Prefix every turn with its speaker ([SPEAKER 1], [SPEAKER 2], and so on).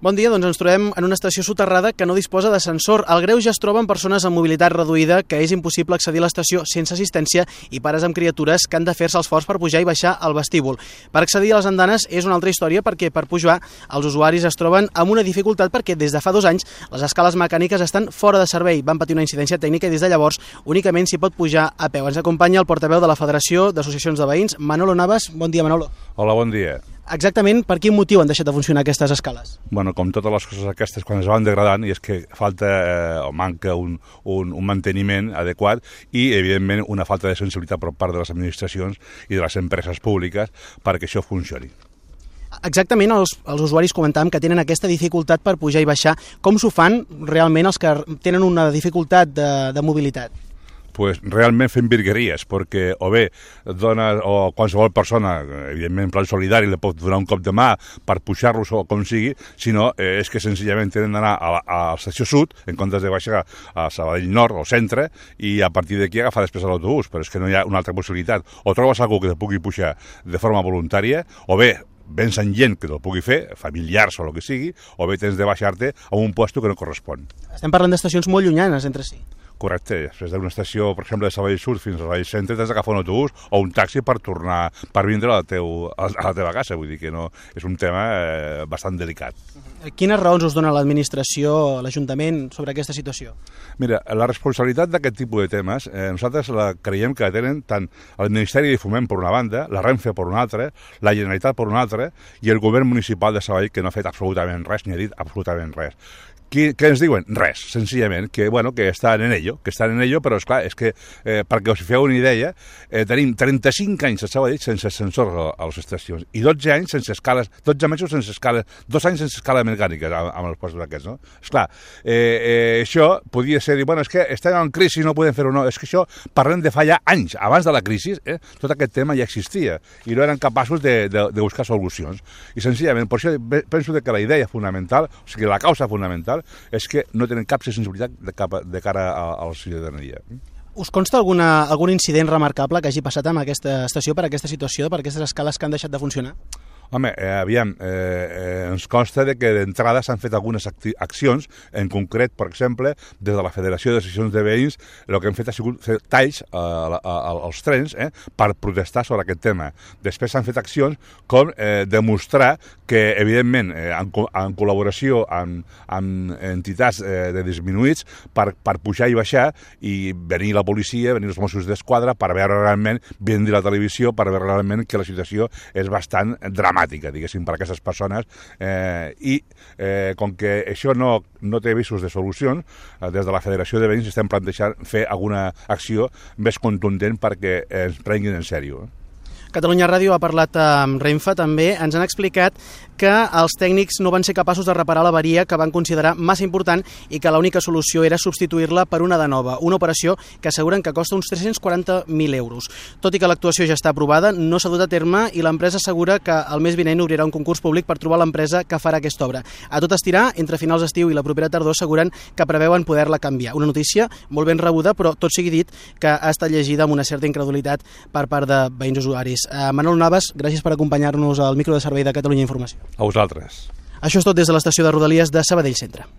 [SPEAKER 1] Bon dia, doncs ens trobem en una estació soterrada que no disposa d'ascensor. El greu ja es troba en persones amb mobilitat reduïda, que és impossible accedir a l'estació sense assistència i pares amb criatures que han de fer-se els forts per pujar i baixar al vestíbul. Per accedir a les andanes és una altra història perquè per pujar els usuaris es troben amb una dificultat perquè des de fa dos anys les escales mecàniques estan fora de servei. Van patir una incidència tècnica i des de llavors únicament s'hi pot pujar a peu. Ens acompanya el portaveu de la Federació d'Associacions de Veïns, Manolo Navas. Bon dia, Manolo.
[SPEAKER 2] Hola, bon dia.
[SPEAKER 1] Exactament per quin motiu han deixat de funcionar aquestes escales?
[SPEAKER 2] Bueno, com totes les coses aquestes, quan es van degradant, i és que falta eh, o manca un, un, un manteniment adequat i, evidentment, una falta de sensibilitat per part de les administracions i de les empreses públiques perquè això funcioni.
[SPEAKER 1] Exactament, els, els usuaris comentàvem que tenen aquesta dificultat per pujar i baixar. Com s'ho fan realment els que tenen una dificultat de, de mobilitat?
[SPEAKER 2] Pues, realment fent virgueries, perquè o bé dona, o qualsevol persona, evidentment en plan solidari, li pot donar un cop de mà per pujar-los o com sigui, sinó eh, és que senzillament tenen d'anar a, a l'estació sud, en comptes de baixar a Sabadell Nord o centre, i a partir d'aquí agafar després l'autobús, però és que no hi ha una altra possibilitat. O trobes algú que te pugui pujar de forma voluntària, o bé vens en gent que te'l pugui fer, familiars o el que sigui, o bé tens de baixar-te a un puesto que no correspon.
[SPEAKER 1] Estem parlant d'estacions molt llunyanes entre si.
[SPEAKER 2] Correcte, després d'una estació, per exemple, de Sabadell Sud fins a Sabadell Centre, t'has d'agafar un autobús o un taxi per tornar, per vindre a la, teu, a la teva casa, vull dir que no, és un tema eh, bastant delicat.
[SPEAKER 1] Quines raons us dona l'administració, l'Ajuntament, sobre aquesta situació?
[SPEAKER 2] Mira, la responsabilitat d'aquest tipus de temes, eh, nosaltres la creiem que la tenen tant el Ministeri de Foment per una banda, la Renfe per una altra, la Generalitat per una altra, i el govern municipal de Sabadell, que no ha fet absolutament res, ni ha dit absolutament res. Qui, què ens diuen? Res, senzillament, que, bueno, que estan en ello, que estan en ello, però, és clar és que, eh, perquè us feu una idea, eh, tenim 35 anys a Sabadell sense ascensor a les estacions i 12 anys sense escales, 12 mesos sense escales, dos anys sense escala mecànica amb, amb els postos aquests, no? Esclar, eh, eh, això podia ser dir, bueno, és que estem en crisi, no podem fer-ho, no, és que això parlem de fa ja anys, abans de la crisi, eh, tot aquest tema ja existia i no eren capaços de, de, de buscar solucions. I senzillament, per això penso que la idea fonamental, o sigui, la causa fonamental és que no tenen cap sensibilitat de, cap, de cara a, a la ciutadania.
[SPEAKER 1] Us consta alguna, algun incident remarcable que hagi passat amb aquesta estació per aquesta situació, per aquestes escales que han deixat de funcionar?
[SPEAKER 2] Home, eh, aviam, eh, eh, ens consta de que d'entrada s'han fet algunes accions, en concret, per exemple, des de la Federació d'Associacions de Veïns, el que han fet ha sigut fer talls a, a, a, als trens eh, per protestar sobre aquest tema. Després s'han fet accions com eh, demostrar que, evidentment, eh, en, en col·laboració amb, amb entitats eh, de disminuïts, per, per pujar i baixar i venir la policia, venir els Mossos d'Esquadra per veure realment, vindre la televisió, per veure realment que la situació és bastant dramàtica dramàtica, diguéssim, per a aquestes persones, eh, i eh, com que això no, no té avisos de solucions, eh, des de la Federació de Veïns estem plantejant fer alguna acció més contundent perquè ens prenguin en sèrio. Eh?
[SPEAKER 1] Catalunya Ràdio ha parlat amb Renfe també, ens han explicat que els tècnics no van ser capaços de reparar l'averia que van considerar massa important i que l'única solució era substituir-la per una de nova, una operació que asseguren que costa uns 340.000 euros. Tot i que l'actuació ja està aprovada, no s'ha dut a terme i l'empresa assegura que el mes vinent obrirà un concurs públic per trobar l'empresa que farà aquesta obra. A tot estirar, entre finals d'estiu i la propera tardor asseguren que preveuen poder-la canviar. Una notícia molt ben rebuda, però tot sigui dit que ha estat llegida amb una certa incredulitat per part de veïns usuaris. Uh, Manol Navas, gràcies per acompanyar-nos al micro de servei de Catalunya Informació.
[SPEAKER 2] A vosaltres.
[SPEAKER 1] Això és tot des de l'estació de Rodalies de Sabadell Centre.